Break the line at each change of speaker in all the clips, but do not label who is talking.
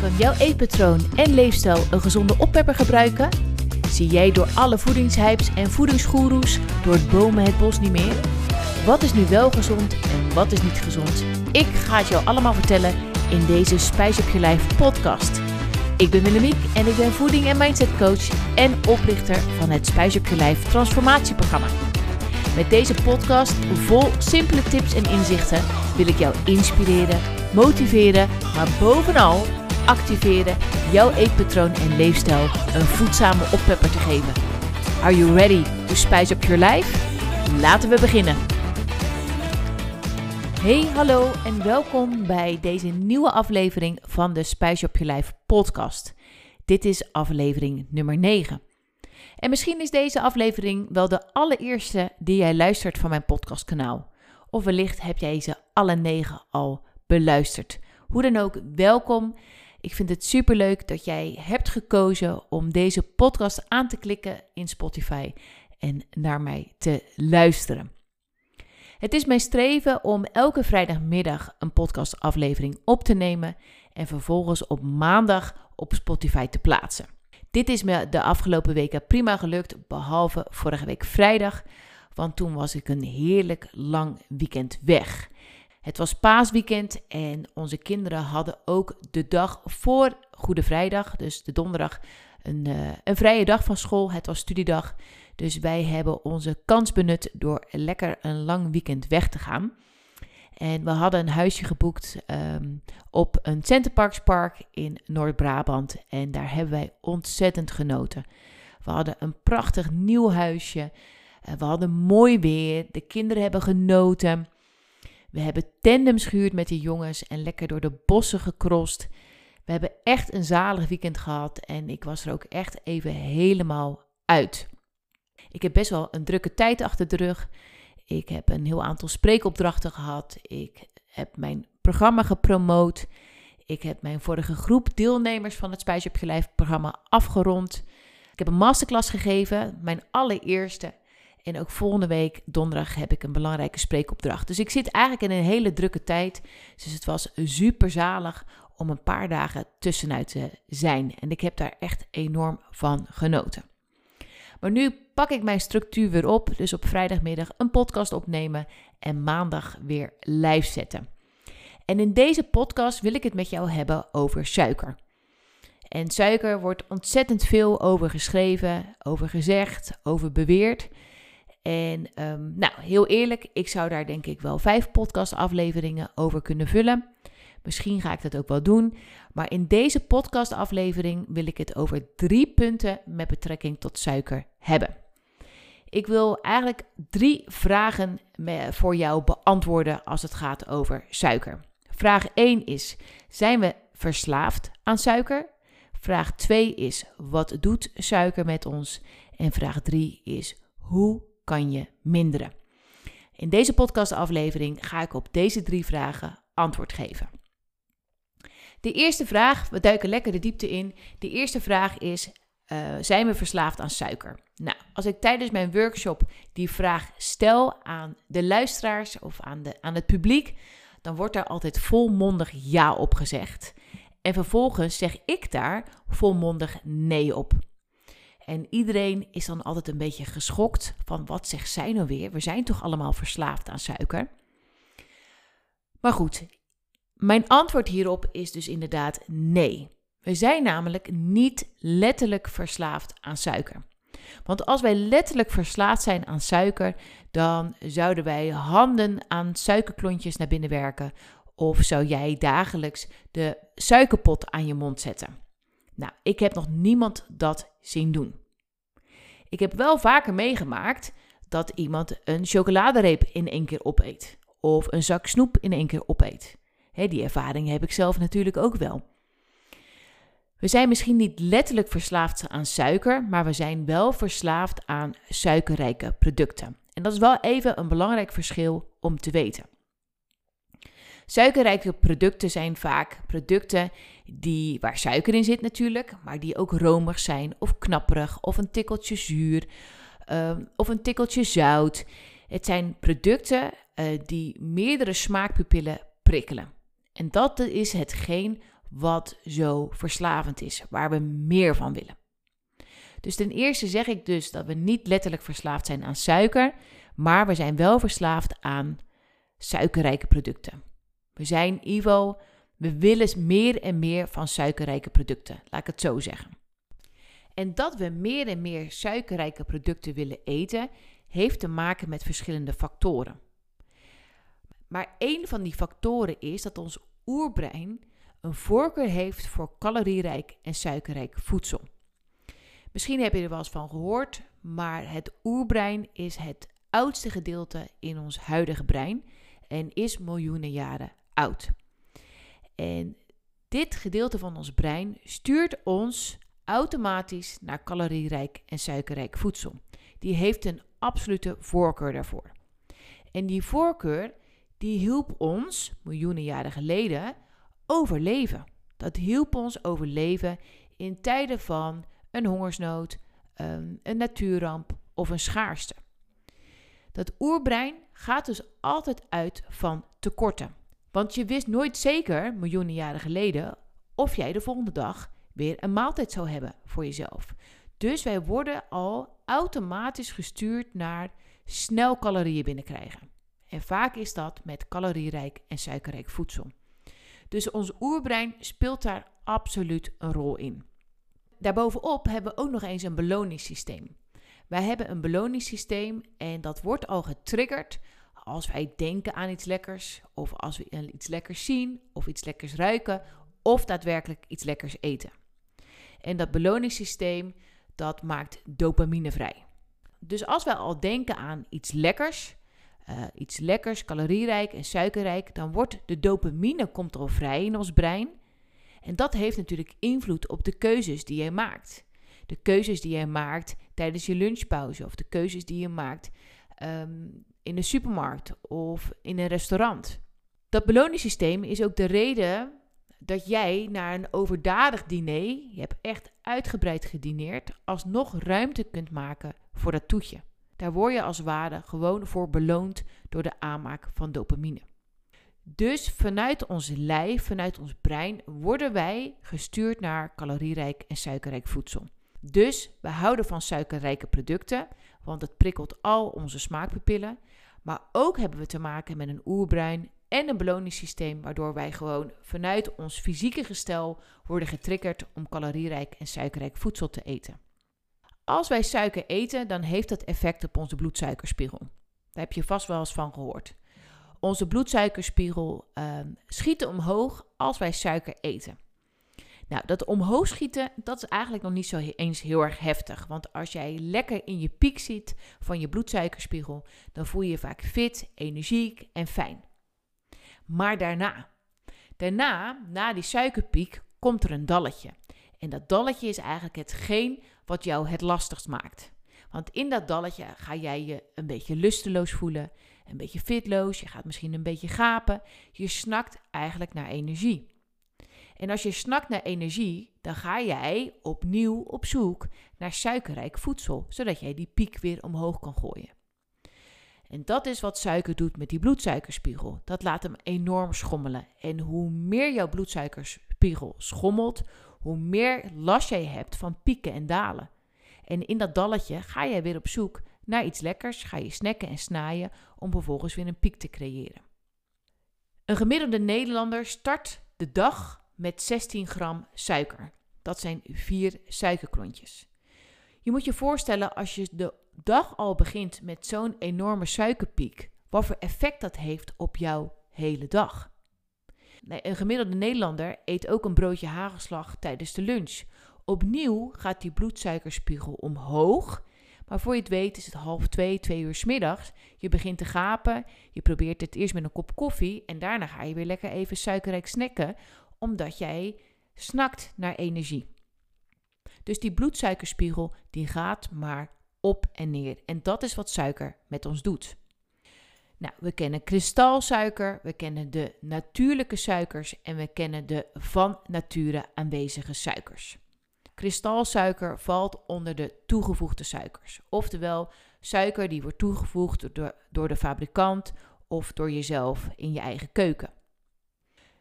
Kan jouw eetpatroon en leefstijl een gezonde oppepper gebruiken? Zie jij door alle voedingshypes en voedingsgoeroes door het bomen het bos niet meer? Wat is nu wel gezond en wat is niet gezond? Ik ga het jou allemaal vertellen in deze Spijs op je lijf podcast. Ik ben Willemiek en ik ben voeding- en mindset coach en oprichter van het Spijs op je lijf transformatieprogramma. Met deze podcast vol simpele tips en inzichten wil ik jou inspireren, motiveren, maar bovenal activeren jouw eetpatroon en leefstijl een voedzame oppepper te geven. Are you ready to spice up your life? Laten we beginnen. Hey, hallo en welkom bij deze nieuwe aflevering van de Spice Up Your Life podcast. Dit is aflevering nummer 9. En misschien is deze aflevering wel de allereerste die jij luistert van mijn podcastkanaal. Of wellicht heb jij ze alle negen al beluisterd. Hoe dan ook, welkom. Ik vind het superleuk dat jij hebt gekozen om deze podcast aan te klikken in Spotify en naar mij te luisteren. Het is mijn streven om elke vrijdagmiddag een podcastaflevering op te nemen en vervolgens op maandag op Spotify te plaatsen. Dit is me de afgelopen weken prima gelukt, behalve vorige week vrijdag, want toen was ik een heerlijk lang weekend weg. Het was paasweekend en onze kinderen hadden ook de dag voor Goede Vrijdag, dus de donderdag, een, uh, een vrije dag van school. Het was studiedag. Dus wij hebben onze kans benut door lekker een lang weekend weg te gaan. En we hadden een huisje geboekt um, op een Centerparkspark in Noord-Brabant. En daar hebben wij ontzettend genoten. We hadden een prachtig nieuw huisje. Uh, we hadden mooi weer. De kinderen hebben genoten. We hebben tandems gehuurd met de jongens en lekker door de bossen gekrost. We hebben echt een zalig weekend gehad en ik was er ook echt even helemaal uit. Ik heb best wel een drukke tijd achter de rug. Ik heb een heel aantal spreekopdrachten gehad. Ik heb mijn programma gepromoot. Ik heb mijn vorige groep deelnemers van het Spijs op je Lijf programma afgerond. Ik heb een masterclass gegeven, mijn allereerste. En ook volgende week, donderdag, heb ik een belangrijke spreekopdracht. Dus ik zit eigenlijk in een hele drukke tijd. Dus het was super zalig om een paar dagen tussenuit te zijn. En ik heb daar echt enorm van genoten. Maar nu pak ik mijn structuur weer op. Dus op vrijdagmiddag een podcast opnemen en maandag weer live zetten. En in deze podcast wil ik het met jou hebben over suiker. En suiker wordt ontzettend veel over geschreven, over gezegd, over beweerd. En um, nou, heel eerlijk, ik zou daar denk ik wel vijf podcastafleveringen over kunnen vullen. Misschien ga ik dat ook wel doen. Maar in deze podcastaflevering wil ik het over drie punten met betrekking tot suiker hebben. Ik wil eigenlijk drie vragen voor jou beantwoorden als het gaat over suiker. Vraag 1 is: zijn we verslaafd aan suiker? Vraag 2 is: wat doet suiker met ons? En vraag 3 is: hoe kan je minderen? In deze podcastaflevering ga ik op deze drie vragen antwoord geven. De eerste vraag, we duiken lekker de diepte in. De eerste vraag is: uh, zijn we verslaafd aan suiker? Nou, als ik tijdens mijn workshop die vraag stel aan de luisteraars of aan, de, aan het publiek, dan wordt daar altijd volmondig ja op gezegd. En vervolgens zeg ik daar volmondig nee op. En iedereen is dan altijd een beetje geschokt van wat zegt zij nou weer? We zijn toch allemaal verslaafd aan suiker? Maar goed, mijn antwoord hierop is dus inderdaad nee. We zijn namelijk niet letterlijk verslaafd aan suiker. Want als wij letterlijk verslaafd zijn aan suiker, dan zouden wij handen aan suikerklontjes naar binnen werken. Of zou jij dagelijks de suikerpot aan je mond zetten. Nou, ik heb nog niemand dat zien doen. Ik heb wel vaker meegemaakt dat iemand een chocoladereep in één keer opeet. Of een zak snoep in één keer opeet. die ervaring heb ik zelf natuurlijk ook wel. We zijn misschien niet letterlijk verslaafd aan suiker, maar we zijn wel verslaafd aan suikerrijke producten. En dat is wel even een belangrijk verschil om te weten. Suikerrijke producten zijn vaak producten die, waar suiker in zit natuurlijk, maar die ook romig zijn of knapperig of een tikkeltje zuur uh, of een tikkeltje zout. Het zijn producten uh, die meerdere smaakpupillen prikkelen. En dat is hetgeen wat zo verslavend is, waar we meer van willen. Dus ten eerste zeg ik dus dat we niet letterlijk verslaafd zijn aan suiker, maar we zijn wel verslaafd aan suikerrijke producten. We zijn Ivo, we willen meer en meer van suikerrijke producten, laat ik het zo zeggen. En dat we meer en meer suikerrijke producten willen eten, heeft te maken met verschillende factoren. Maar één van die factoren is dat ons oerbrein een voorkeur heeft voor calorierijk en suikerrijk voedsel. Misschien heb je er wel eens van gehoord, maar het oerbrein is het oudste gedeelte in ons huidige brein en is miljoenen jaren oud. En dit gedeelte van ons brein stuurt ons automatisch naar calorierijk en suikerrijk voedsel. Die heeft een absolute voorkeur daarvoor. En die voorkeur die hielp ons miljoenen jaren geleden overleven. Dat hielp ons overleven in tijden van een hongersnood, ehm, een natuurramp of een schaarste. Dat oerbrein gaat dus altijd uit van tekorten. Want je wist nooit zeker, miljoenen jaren geleden, of jij de volgende dag weer een maaltijd zou hebben voor jezelf. Dus wij worden al automatisch gestuurd naar snel calorieën binnenkrijgen. En vaak is dat met calorierijk en suikerrijk voedsel. Dus ons oerbrein speelt daar absoluut een rol in. Daarbovenop hebben we ook nog eens een beloningssysteem. Wij hebben een beloningssysteem en dat wordt al getriggerd als wij denken aan iets lekkers, of als we iets lekkers zien, of iets lekkers ruiken, of daadwerkelijk iets lekkers eten. En dat beloningssysteem, dat maakt dopamine vrij. Dus als wij al denken aan iets lekkers, uh, iets lekkers, calorierijk en suikerrijk, dan wordt de dopamine komt al vrij in ons brein. En dat heeft natuurlijk invloed op de keuzes die jij maakt. De keuzes die jij maakt tijdens je lunchpauze of de keuzes die je maakt ehm, in de supermarkt of in een restaurant. Dat beloningssysteem is ook de reden dat jij naar een overdadig diner, je hebt echt uitgebreid gedineerd, alsnog ruimte kunt maken voor dat toetje. Daar word je als ware gewoon voor beloond door de aanmaak van dopamine. Dus vanuit ons lijf, vanuit ons brein, worden wij gestuurd naar calorierijk en suikerrijk voedsel. Dus we houden van suikerrijke producten, want het prikkelt al onze smaakpapillen. Maar ook hebben we te maken met een oerbrein en een beloningssysteem, waardoor wij gewoon vanuit ons fysieke gestel worden getriggerd om calorierijk en suikerrijk voedsel te eten. Als wij suiker eten, dan heeft dat effect op onze bloedsuikerspiegel. Daar heb je vast wel eens van gehoord. Onze bloedsuikerspiegel uh, schiet omhoog als wij suiker eten. Nou, dat omhoog schieten, dat is eigenlijk nog niet zo eens heel erg heftig. Want als jij lekker in je piek zit van je bloedsuikerspiegel, dan voel je je vaak fit, energiek en fijn. Maar daarna, daarna, na die suikerpiek, komt er een dalletje. En dat dalletje is eigenlijk hetgeen wat jou het lastigst maakt. Want in dat dalletje ga jij je een beetje lusteloos voelen, een beetje fitloos, je gaat misschien een beetje gapen. Je snakt eigenlijk naar energie. En als je snakt naar energie, dan ga jij opnieuw op zoek naar suikerrijk voedsel, zodat jij die piek weer omhoog kan gooien. En dat is wat suiker doet met die bloedsuikerspiegel. Dat laat hem enorm schommelen. En hoe meer jouw bloedsuikerspiegel schommelt, hoe meer last jij hebt van pieken en dalen. En in dat dalletje ga jij weer op zoek naar iets lekkers, ga je snacken en snaaien om vervolgens weer een piek te creëren. Een gemiddelde Nederlander start de dag met 16 gram suiker. Dat zijn vier suikerklontjes. Je moet je voorstellen als je de dag al begint met zo'n enorme suikerpiek, wat voor effect dat heeft op jouw hele dag. een gemiddelde Nederlander eet ook een broodje hagelslag tijdens de lunch. Opnieuw gaat die bloedsuikerspiegel omhoog. Maar voor je het weet is het half twee, twee uur middags. Je begint te gapen. Je probeert het eerst met een kop koffie. En daarna ga je weer lekker even suikerrijk snacken. Omdat jij snakt naar energie. Dus die bloedsuikerspiegel die gaat maar op en neer. En dat is wat suiker met ons doet. Nou, we kennen kristalsuiker, we kennen de natuurlijke suikers en we kennen de van nature aanwezige suikers. Kristalsuiker valt onder de toegevoegde suikers, oftewel suiker die wordt toegevoegd door, door de fabrikant of door jezelf in je eigen keuken.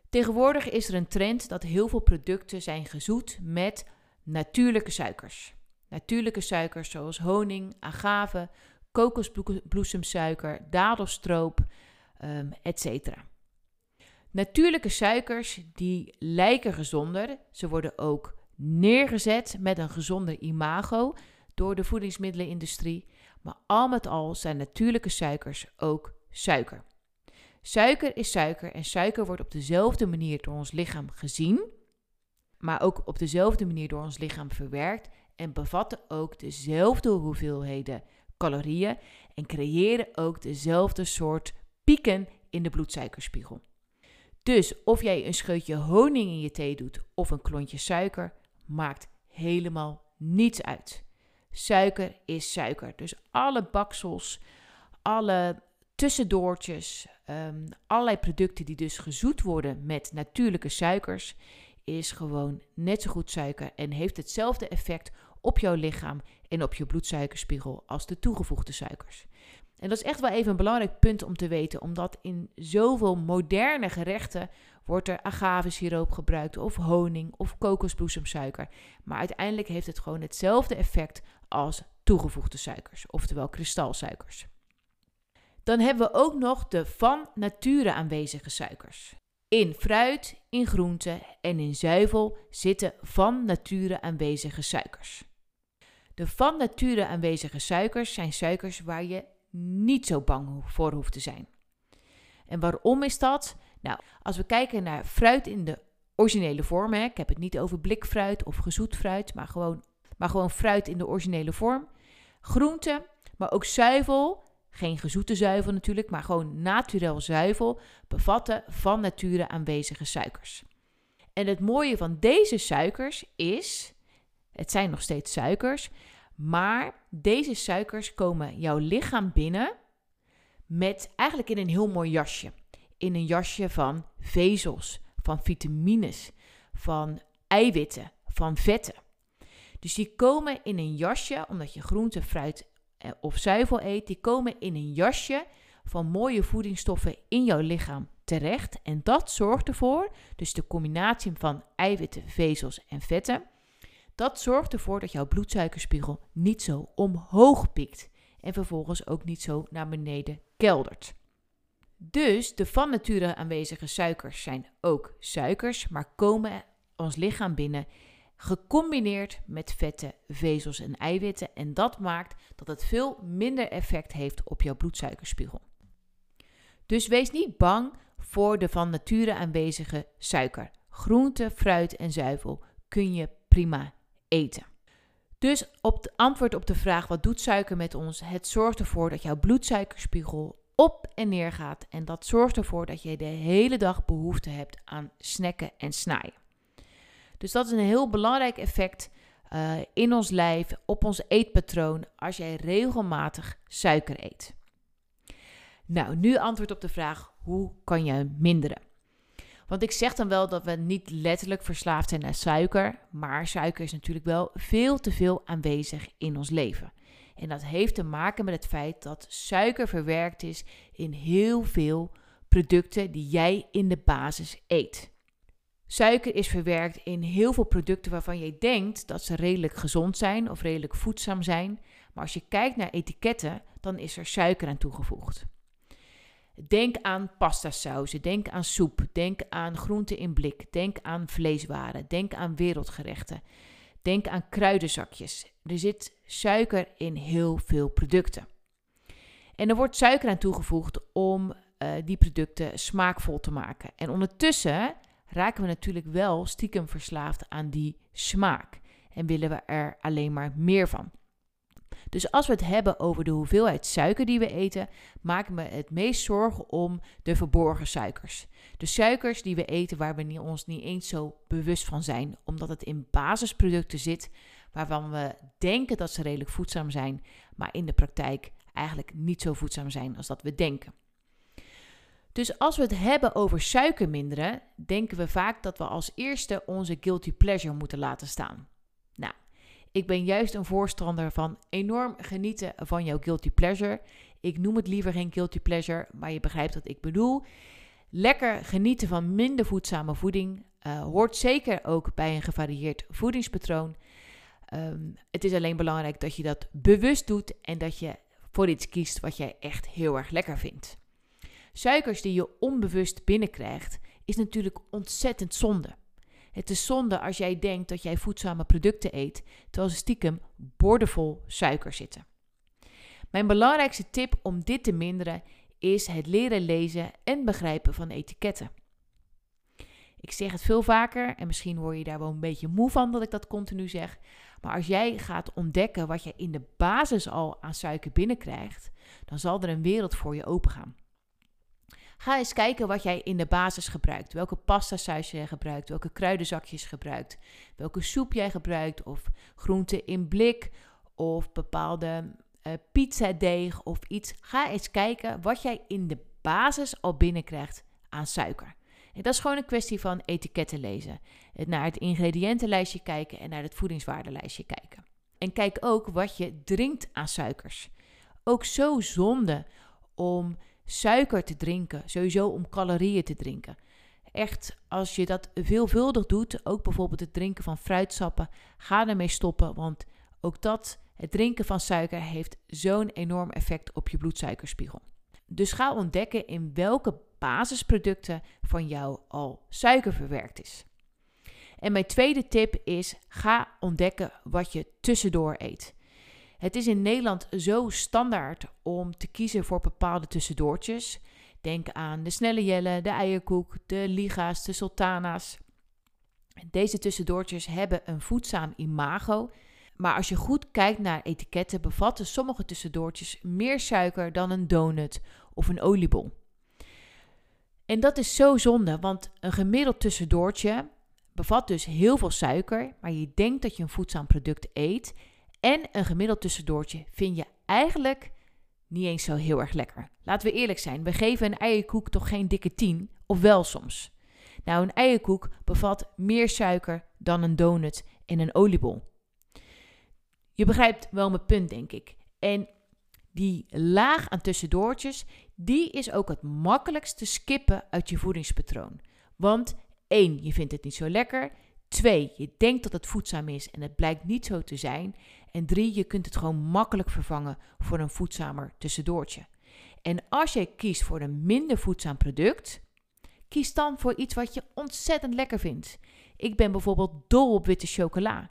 Tegenwoordig is er een trend dat heel veel producten zijn gezoet met natuurlijke suikers. Natuurlijke suikers zoals honing, agave, kokosbloesemsuiker, dadelstroop, um, etc. Natuurlijke suikers die lijken gezonder. Ze worden ook neergezet met een gezonder imago door de voedingsmiddelenindustrie. Maar al met al zijn natuurlijke suikers ook suiker. Suiker is suiker en suiker wordt op dezelfde manier door ons lichaam gezien, maar ook op dezelfde manier door ons lichaam verwerkt en bevatten ook dezelfde hoeveelheden calorieën en creëren ook dezelfde soort pieken in de bloedsuikerspiegel. Dus of jij een scheutje honing in je thee doet of een klontje suiker, maakt helemaal niets uit. Suiker is suiker. Dus alle baksels, alle tussendoortjes, um, allerlei producten die dus gezoet worden met natuurlijke suikers, is gewoon net zo goed suiker en heeft hetzelfde effect op jouw lichaam en op je bloedsuikerspiegel als de toegevoegde suikers. En dat is echt wel even een belangrijk punt om te weten, omdat in zoveel moderne gerechten wordt er agavesiroop gebruikt of honing of kokosbloesemsuiker. Maar uiteindelijk heeft het gewoon hetzelfde effect als toegevoegde suikers, oftewel kristalsuikers. Dan hebben we ook nog de van nature aanwezige suikers. In fruit, in groenten en in zuivel zitten van nature aanwezige suikers. De van nature aanwezige suikers zijn suikers waar je niet zo bang voor hoeft te zijn. En waarom is dat? Nou, als we kijken naar fruit in de originele vorm, hè, ik heb het niet over blikfruit of gezoet fruit, maar gewoon, maar gewoon fruit in de originele vorm. Groenten, maar ook zuivel, geen gezoete zuivel natuurlijk, maar gewoon naturel zuivel, bevatten van nature aanwezige suikers. En het mooie van deze suikers is, het zijn nog steeds suikers, maar deze suikers komen jouw lichaam binnen met eigenlijk in een heel mooi jasje. In een jasje van vezels, van vitamines, van eiwitten, van vetten. Dus die komen in een jasje, omdat je groente, fruit of zuivel eet, die komen in een jasje van mooie voedingsstoffen in jouw lichaam terecht. En dat zorgt ervoor, dus de combinatie van eiwitten, vezels en vetten, dat zorgt ervoor dat jouw bloedsuikerspiegel niet zo omhoog piekt en vervolgens ook niet zo naar beneden keldert. Dus de van nature aanwezige suikers zijn ook suikers, maar komen ons lichaam binnen gecombineerd met vetten, vezels en eiwitten. En dat maakt dat het veel minder effect heeft op jouw bloedsuikerspiegel. Dus wees niet bang voor de van nature aanwezige suiker. Groente, fruit en zuivel kun je prima eten. Dus op de antwoord op de vraag wat doet suiker met ons? Het zorgt ervoor dat jouw bloedsuikerspiegel op en neer gaat. En dat zorgt ervoor dat je de hele dag behoefte hebt aan snacken en snijden. Dus dat is een heel belangrijk effect uh, in ons lijf, op ons eetpatroon, als jij regelmatig suiker eet. Nou, nu antwoord op de vraag: hoe kan je minderen? Want ik zeg dan wel dat we niet letterlijk verslaafd zijn aan suiker, maar suiker is natuurlijk wel veel te veel aanwezig in ons leven. En dat heeft te maken met het feit dat suiker verwerkt is in heel veel producten die jij in de basis eet. Suiker is verwerkt in heel veel producten waarvan je denkt dat ze redelijk gezond zijn of redelijk voedzaam zijn. Maar als je kijkt naar etiketten, dan is er suiker aan toegevoegd. Denk aan pastasauzen, denk aan soep, denk aan groenten in blik, denk aan vleeswaren, denk aan wereldgerechten, denk aan kruidenzakjes. Er zit suiker in heel veel producten. En er wordt suiker aan toegevoegd om uh, die producten smaakvol te maken. En ondertussen raken we natuurlijk wel stiekem verslaafd aan die smaak en willen we er alleen maar meer van. Dus als we het hebben over de hoeveelheid suiker die we eten, maken we het meest zorgen om de verborgen suikers. De suikers die we eten waar we ons niet eens zo bewust van zijn, omdat het in basisproducten zit waarvan we denken dat ze redelijk voedzaam zijn, maar in de praktijk eigenlijk niet zo voedzaam zijn als dat we denken. Dus als we het hebben over suiker minderen, denken we vaak dat we als eerste onze guilty pleasure moeten laten staan. Nou, ik ben juist een voorstander van enorm genieten van jouw guilty pleasure. Ik noem het liever geen guilty pleasure, maar je begrijpt wat ik bedoel. Lekker genieten van minder voedzame voeding uh, hoort zeker ook bij een gevarieerd voedingspatroon. Um, het is alleen belangrijk dat je dat bewust doet en dat je voor iets kiest wat jij echt heel erg lekker vindt. Suikers die je onbewust binnenkrijgt, is natuurlijk ontzettend zonde. Het is zonde als jij denkt dat jij voedzame producten eet, terwijl ze stiekem bordenvol suiker zitten. Mijn belangrijkste tip om dit te minderen is het leren lezen en begrijpen van etiketten. Ik zeg het veel vaker en misschien word je daar wel een beetje moe van dat ik dat continu zeg. Maar als jij gaat ontdekken wat je in de basis al aan suiker binnenkrijgt, dan zal er een wereld voor je opengaan. Ga eens kijken wat jij in de basis gebruikt. Welke pasta saus jij gebruikt, welke kruidenzakjes gebruikt, welke soep jij gebruikt, of groenten in blik, of bepaalde uh, pizzadeeg of iets. Ga eens kijken wat jij in de basis al binnenkrijgt aan suiker. En dat is gewoon een kwestie van etiketten lezen. Naar het ingrediëntenlijstje kijken en naar het voedingswaardelijstje kijken. En kijk ook wat je drinkt aan suikers. Ook zo zonde om suiker te drinken, sowieso om calorieën te drinken. Echt, als je dat veelvuldig doet, ook bijvoorbeeld het drinken van fruitsappen, ga ermee stoppen, want ook dat, het drinken van suiker, heeft zo'n enorm effect op je bloedsuikerspiegel. Dus ga ontdekken in welke basisproducten van jou al suiker verwerkt is. En mijn tweede tip is: ga ontdekken wat je tussendoor eet. Het is in Nederland zo standaard om te kiezen voor bepaalde tussendoortjes. Denk aan de snelle jellen, de eierkoek, de liga's, de sultana's. Deze tussendoortjes hebben een voedzaam imago. Maar als je goed kijkt naar etiketten, bevatten sommige tussendoortjes meer suiker dan een donut of een oliebol. En dat is zo zonde, want een gemiddeld tussendoortje bevat dus heel veel suiker, maar je denkt dat je een voedzaam product eet. En een gemiddeld tussendoortje vind je eigenlijk niet eens zo heel erg lekker. Laten we eerlijk zijn, we geven een eierkoek toch geen dikke 10, of wel soms. Nou, een eierkoek bevat meer suiker dan een donut en een oliebol. Je begrijpt wel mijn punt, denk ik. En die laag aan tussendoortjes, die is ook het makkelijkst te skippen uit je voedingspatroon. Want één, je vindt het niet zo lekker. Twee, je denkt dat het voedzaam is en het blijkt niet zo te zijn. En drie, je kunt het gewoon makkelijk vervangen voor een voedzamer tussendoortje. En als jij kiest voor een minder voedzaam product, kies dan voor iets wat je ontzettend lekker vindt. Ik ben bijvoorbeeld dol op witte chocola.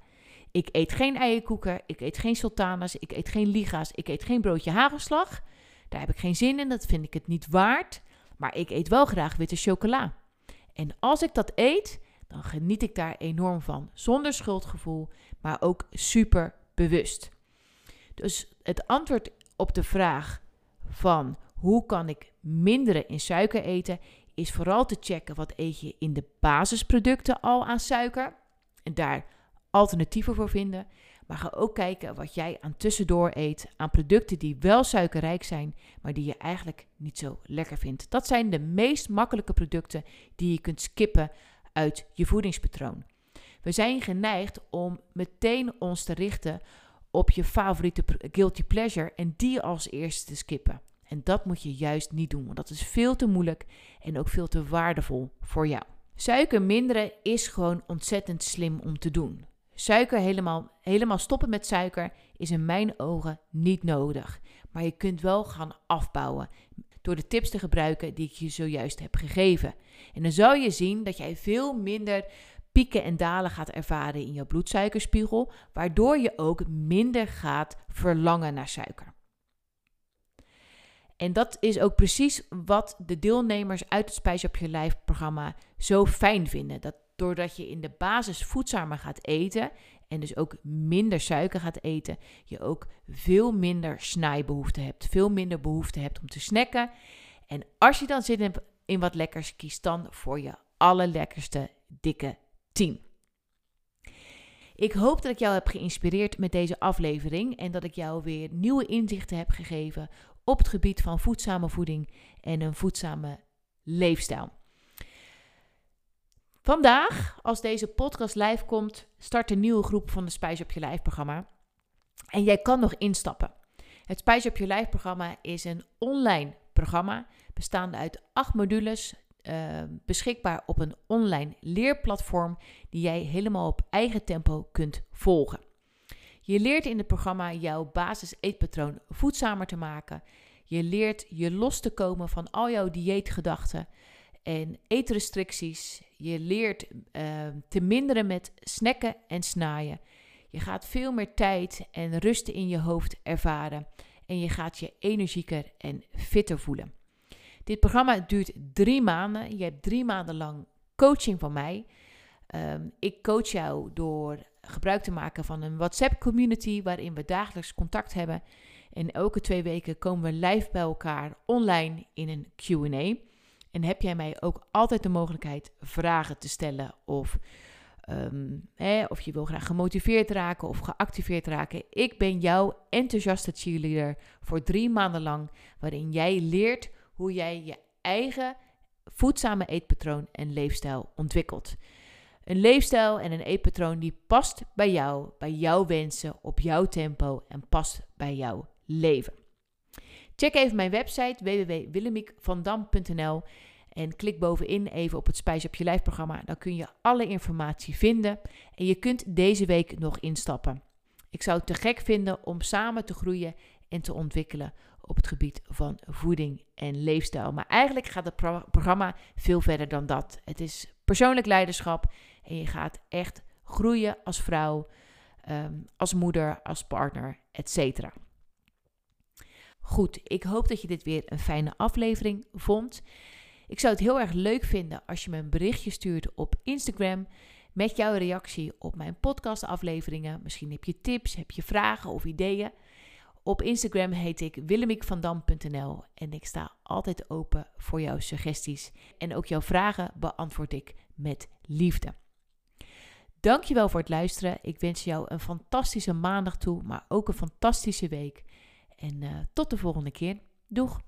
Ik eet geen eierkoeken, ik eet geen sultanas, ik eet geen liga's, ik eet geen broodje hagelslag. Daar heb ik geen zin in, dat vind ik het niet waard. Maar ik eet wel graag witte chocola. En als ik dat eet, dan geniet ik daar enorm van. Zonder schuldgevoel, maar ook super bewust. Dus het antwoord op de vraag van hoe kan ik minderen in suiker eten, is vooral te checken wat eet je in de basisproducten al aan suiker. En daar alternatieven voor vinden. Maar ga ook kijken wat jij aan tussendoor eet aan producten die wel suikerrijk zijn, maar die je eigenlijk niet zo lekker vindt. Dat zijn de meest makkelijke producten die je kunt skippen uit je voedingspatroon. We zijn geneigd om meteen ons te richten op je favoriete guilty pleasure en die als eerste te skippen. En dat moet je juist niet doen, want dat is veel te moeilijk en ook veel te waardevol voor jou. Suiker minderen is gewoon ontzettend slim om te doen. Suiker helemaal, helemaal stoppen met suiker is in mijn ogen niet nodig. Maar je kunt wel gaan afbouwen door de tips te gebruiken die ik je zojuist heb gegeven. En dan zal je zien dat jij veel minder pieken en dalen gaat ervaren in je bloedsuikerspiegel, waardoor je ook minder gaat verlangen naar suiker. En dat is ook precies wat de deelnemers uit het Spijs op je lijf programma zo fijn vinden. Dat doordat je in de basis voedzamer gaat eten en dus ook minder suiker gaat eten, je ook veel minder snijbehoefte hebt. Veel minder behoefte hebt om te snacken. En als je dan hebt in wat lekkers, kies dan voor je allerlekkerste dikke 10. Ik hoop dat ik jou heb geïnspireerd met deze aflevering en dat ik jou weer nieuwe inzichten heb gegeven op het gebied van voedzame voeding en een voedzame leefstijl. Vandaag, als deze podcast live komt, start een nieuwe groep van de Spijs op je lijf programma. En jij kan nog instappen. Het Spijs op je lijf programma is een online programma bestaande uit acht modules uh, beschikbaar op een online leerplatform die jij helemaal op eigen tempo kunt volgen. Je leert in het programma jouw basis eetpatroon voedzamer te maken. Je leert je los te komen van al jouw dieetgedachten en eetrestricties. Je leert uh, te minderen met snacken en snaaien. Je gaat veel meer tijd en rust in je hoofd ervaren. En je gaat je energieker en fitter voelen. Dit programma duurt drie maanden. Je hebt drie maanden lang coaching van mij. Um, ik coach jou door gebruik te maken van een WhatsApp-community waarin we dagelijks contact hebben. En elke twee weken komen we live bij elkaar online in een QA. En heb jij mij ook altijd de mogelijkheid vragen te stellen of, um, hè, of je wil graag gemotiveerd raken of geactiveerd raken. Ik ben jouw enthousiaste cheerleader voor drie maanden lang, waarin jij leert hoe jij je eigen voedzame eetpatroon en leefstijl ontwikkelt. Een leefstijl en een eetpatroon die past bij jou, bij jouw wensen, op jouw tempo en past bij jouw leven. Check even mijn website www.willemiekvandam.nl en klik bovenin even op het Spijs op je lijf programma. Dan kun je alle informatie vinden en je kunt deze week nog instappen. Ik zou het te gek vinden om samen te groeien en te ontwikkelen op het gebied van voeding en leefstijl. Maar eigenlijk gaat het programma veel verder dan dat. Het is persoonlijk leiderschap en je gaat echt groeien als vrouw, ehm, als moeder, als partner, etc. Goed, ik hoop dat je dit weer een fijne aflevering vond. Ik zou het heel erg leuk vinden als je me een berichtje stuurt op Instagram met jouw reactie op mijn podcastafleveringen. Misschien heb je tips, heb je vragen of ideeën. Op Instagram heet ik willemiekvandam.nl en ik sta altijd open voor jouw suggesties. En ook jouw vragen beantwoord ik met liefde. Dankjewel voor het luisteren. Ik wens jou een fantastische maandag toe, maar ook een fantastische week. En uh, tot de volgende keer. Doeg!